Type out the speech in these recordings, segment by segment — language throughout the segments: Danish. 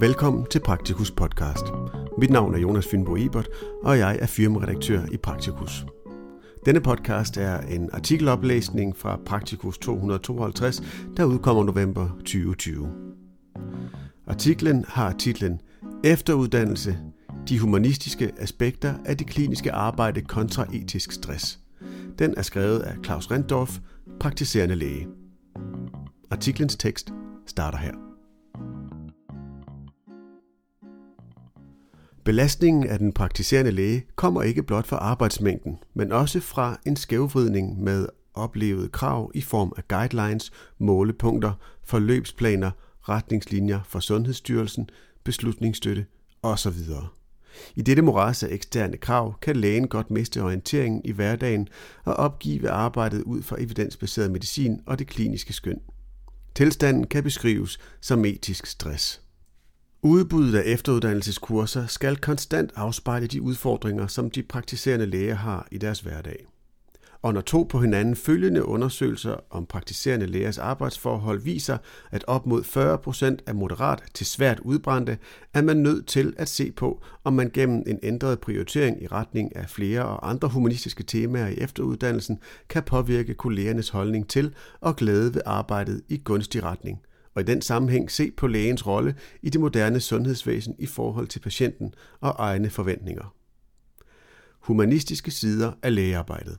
Velkommen til Praktikus podcast. Mit navn er Jonas Fynbo Ebert, og jeg er firmaredaktør i Praktikus. Denne podcast er en artikeloplæsning fra Praktikus 252, der udkommer november 2020. Artiklen har titlen Efteruddannelse, de humanistiske aspekter af det kliniske arbejde kontra etisk stress. Den er skrevet af Claus Rendorf, praktiserende læge. Artiklens tekst starter her. Belastningen af den praktiserende læge kommer ikke blot fra arbejdsmængden, men også fra en skævvridning med oplevede krav i form af guidelines, målepunkter, forløbsplaner, retningslinjer for Sundhedsstyrelsen, beslutningsstøtte osv. I dette moras af eksterne krav kan lægen godt miste orienteringen i hverdagen og opgive arbejdet ud fra evidensbaseret medicin og det kliniske skøn. Tilstanden kan beskrives som etisk stress. Udbuddet af efteruddannelseskurser skal konstant afspejle de udfordringer, som de praktiserende læger har i deres hverdag. Og når to på hinanden følgende undersøgelser om praktiserende lægers arbejdsforhold viser, at op mod 40% er moderat til svært udbrændte, er man nødt til at se på, om man gennem en ændret prioritering i retning af flere og andre humanistiske temaer i efteruddannelsen kan påvirke kollegernes holdning til og glæde ved arbejdet i gunstig retning og i den sammenhæng se på lægens rolle i det moderne sundhedsvæsen i forhold til patienten og egne forventninger. Humanistiske sider af lægearbejdet.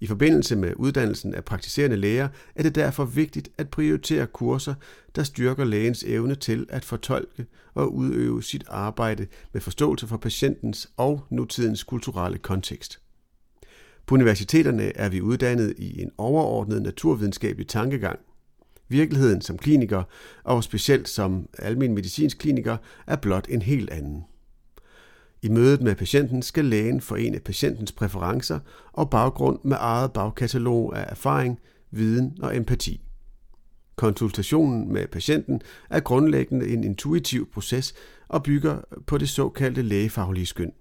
I forbindelse med uddannelsen af praktiserende læger er det derfor vigtigt at prioritere kurser, der styrker lægens evne til at fortolke og udøve sit arbejde med forståelse for patientens og nutidens kulturelle kontekst. På universiteterne er vi uddannet i en overordnet naturvidenskabelig tankegang – Virkeligheden som kliniker, og specielt som almen medicinsk kliniker, er blot en helt anden. I mødet med patienten skal lægen forene patientens præferencer og baggrund med eget bagkatalog af erfaring, viden og empati. Konsultationen med patienten er grundlæggende en intuitiv proces og bygger på det såkaldte lægefaglige skøn.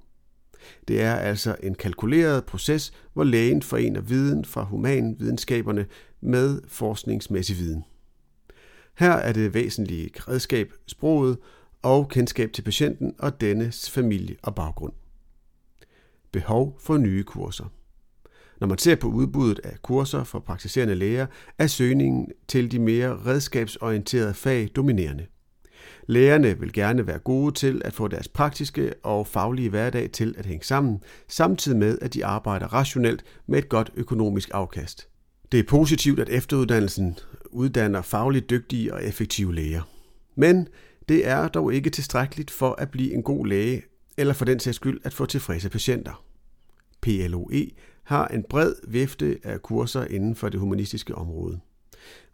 Det er altså en kalkuleret proces, hvor lægen forener viden fra humanvidenskaberne med forskningsmæssig viden. Her er det væsentlige redskab sproget og kendskab til patienten og dennes familie og baggrund. Behov for nye kurser. Når man ser på udbuddet af kurser for praktiserende læger, er søgningen til de mere redskabsorienterede fag dominerende. Lægerne vil gerne være gode til at få deres praktiske og faglige hverdag til at hænge sammen, samtidig med at de arbejder rationelt med et godt økonomisk afkast. Det er positivt, at efteruddannelsen uddanner fagligt dygtige og effektive læger. Men det er dog ikke tilstrækkeligt for at blive en god læge, eller for den sags skyld at få tilfredse patienter. PLOE har en bred vifte af kurser inden for det humanistiske område.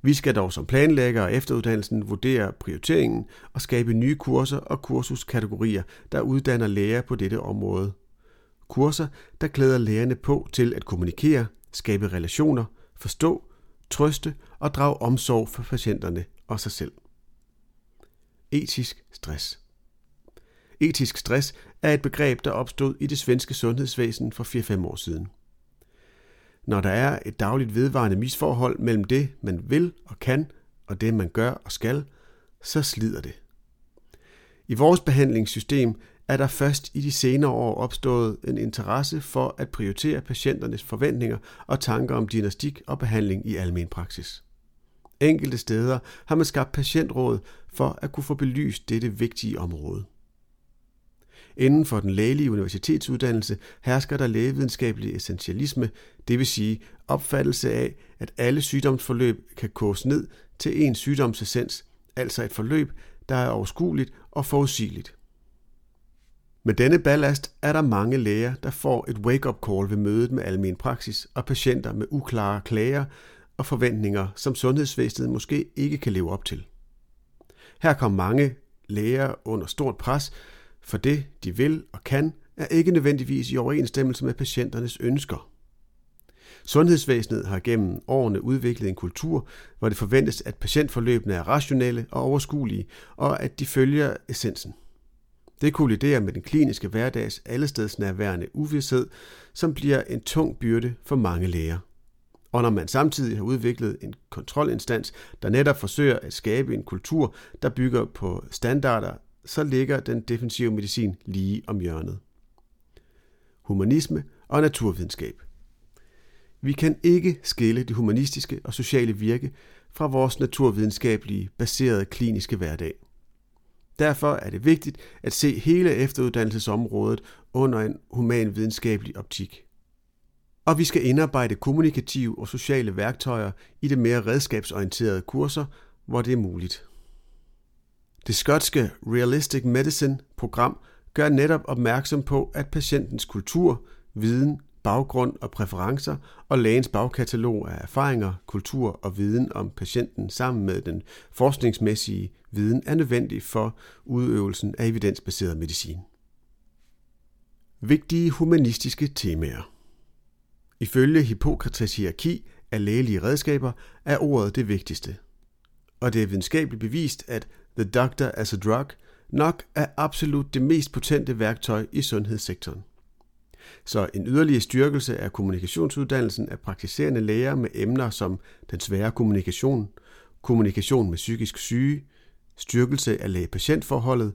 Vi skal dog som planlægger af efteruddannelsen vurdere prioriteringen og skabe nye kurser og kursuskategorier, der uddanner læger på dette område. Kurser, der klæder lægerne på til at kommunikere, skabe relationer, forstå, trøste og drage omsorg for patienterne og sig selv. Etisk stress Etisk stress er et begreb, der opstod i det svenske sundhedsvæsen for 4-5 år siden. Når der er et dagligt vedvarende misforhold mellem det, man vil og kan, og det, man gør og skal, så slider det. I vores behandlingssystem er der først i de senere år opstået en interesse for at prioritere patienternes forventninger og tanker om diagnostik og behandling i almen praksis. Enkelte steder har man skabt patientråd for at kunne få belyst dette vigtige område. Inden for den lægelige universitetsuddannelse hersker der lægevidenskabelig essentialisme, det vil sige opfattelse af, at alle sygdomsforløb kan koges ned til en sygdomsessens, altså et forløb, der er overskueligt og forudsigeligt. Med denne ballast er der mange læger, der får et wake-up call ved mødet med almen praksis og patienter med uklare klager og forventninger, som sundhedsvæsenet måske ikke kan leve op til. Her kommer mange læger under stort pres, for det, de vil og kan, er ikke nødvendigvis i overensstemmelse med patienternes ønsker. Sundhedsvæsenet har gennem årene udviklet en kultur, hvor det forventes, at patientforløbene er rationelle og overskuelige, og at de følger essensen – det kolliderer med den kliniske hverdags allestedsnærværende uvidshed, som bliver en tung byrde for mange læger. Og når man samtidig har udviklet en kontrolinstans, der netop forsøger at skabe en kultur, der bygger på standarder, så ligger den defensive medicin lige om hjørnet. Humanisme og naturvidenskab. Vi kan ikke skille det humanistiske og sociale virke fra vores naturvidenskabelige baserede kliniske hverdag. Derfor er det vigtigt at se hele efteruddannelsesområdet under en humanvidenskabelig optik. Og vi skal indarbejde kommunikative og sociale værktøjer i det mere redskabsorienterede kurser, hvor det er muligt. Det skotske Realistic Medicine program gør netop opmærksom på, at patientens kultur, viden, baggrund og præferencer og lægens bagkatalog af erfaringer, kultur og viden om patienten sammen med den forskningsmæssige viden er nødvendig for udøvelsen af evidensbaseret medicin. Vigtige humanistiske temaer Ifølge Hippokrates hierarki af lægelige redskaber er ordet det vigtigste. Og det er videnskabeligt bevist, at the doctor as a drug nok er absolut det mest potente værktøj i sundhedssektoren. Så en yderligere styrkelse af kommunikationsuddannelsen af praktiserende læger med emner som den svære kommunikation, kommunikation med psykisk syge, styrkelse af læge-patientforholdet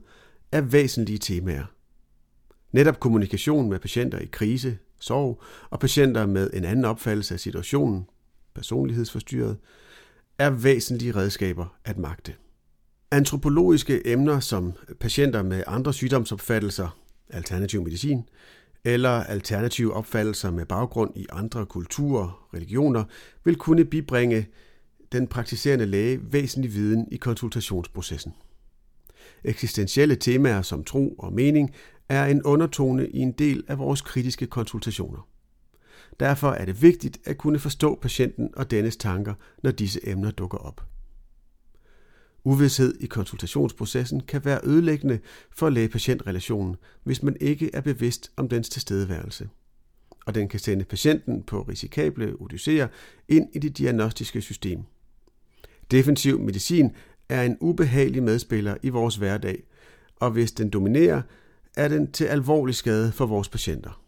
er væsentlige temaer. Netop kommunikation med patienter i krise, sorg og patienter med en anden opfattelse af situationen, personlighedsforstyrret, er væsentlige redskaber at magte. Antropologiske emner som patienter med andre sygdomsopfattelser, alternativ medicin, eller alternative opfattelser med baggrund i andre kulturer, religioner, vil kunne bibringe den praktiserende læge væsentlig viden i konsultationsprocessen. Eksistentielle temaer som tro og mening er en undertone i en del af vores kritiske konsultationer. Derfor er det vigtigt at kunne forstå patienten og dennes tanker, når disse emner dukker op. Uvidshed i konsultationsprocessen kan være ødelæggende for læge-patientrelationen, hvis man ikke er bevidst om dens tilstedeværelse. Og den kan sende patienten på risikable odysseer ind i det diagnostiske system. Defensiv medicin er en ubehagelig medspiller i vores hverdag, og hvis den dominerer, er den til alvorlig skade for vores patienter.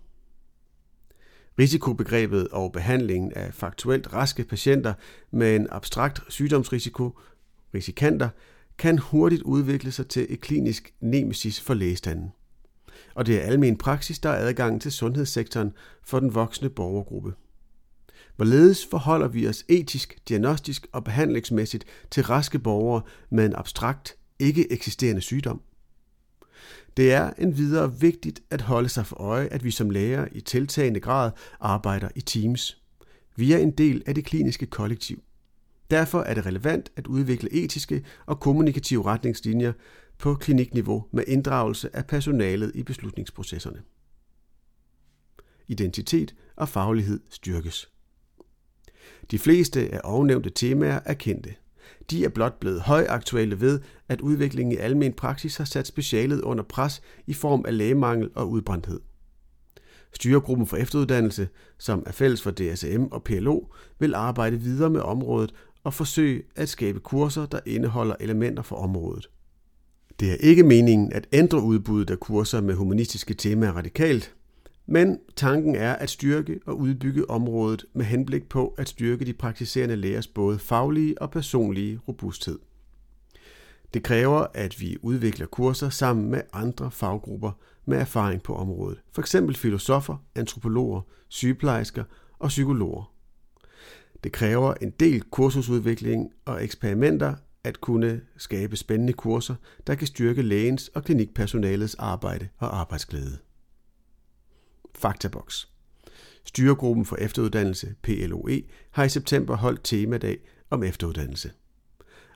Risikobegrebet og behandlingen af faktuelt raske patienter med en abstrakt sygdomsrisiko risikanter, kan hurtigt udvikle sig til et klinisk nemesis for lægestanden. Og det er almen praksis, der er adgang til sundhedssektoren for den voksne borgergruppe. Hvorledes forholder vi os etisk, diagnostisk og behandlingsmæssigt til raske borgere med en abstrakt, ikke eksisterende sygdom? Det er en videre vigtigt at holde sig for øje, at vi som læger i tiltagende grad arbejder i teams. Vi er en del af det kliniske kollektiv. Derfor er det relevant at udvikle etiske og kommunikative retningslinjer på klinikniveau med inddragelse af personalet i beslutningsprocesserne. Identitet og faglighed styrkes. De fleste af ovennævnte temaer er kendte. De er blot blevet højaktuelle ved, at udviklingen i almen praksis har sat specialet under pres i form af lægemangel og udbrændthed. Styregruppen for efteruddannelse, som er fælles for DSM og PLO, vil arbejde videre med området og forsøge at skabe kurser, der indeholder elementer for området. Det er ikke meningen at ændre udbuddet af kurser med humanistiske temaer radikalt, men tanken er at styrke og udbygge området med henblik på at styrke de praktiserende lægers både faglige og personlige robusthed. Det kræver, at vi udvikler kurser sammen med andre faggrupper med erfaring på området, f.eks. filosofer, antropologer, sygeplejersker og psykologer. Det kræver en del kursusudvikling og eksperimenter at kunne skabe spændende kurser, der kan styrke lægens og klinikpersonalets arbejde og arbejdsglæde. Faktaboks. Styregruppen for efteruddannelse, PLOE, har i september holdt temadag om efteruddannelse.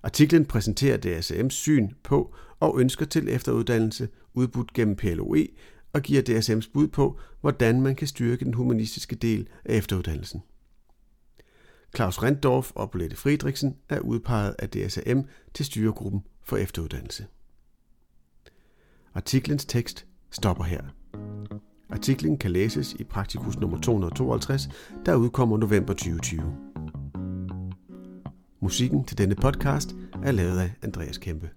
Artiklen præsenterer DSM's syn på og ønsker til efteruddannelse udbudt gennem PLOE og giver DSM's bud på, hvordan man kan styrke den humanistiske del af efteruddannelsen. Claus Renddorf og Bolette Friedrichsen er udpeget af DSAM til styregruppen for efteruddannelse. Artiklens tekst stopper her. Artiklen kan læses i Praktikus nummer 252, der udkommer november 2020. Musikken til denne podcast er lavet af Andreas Kæmpe.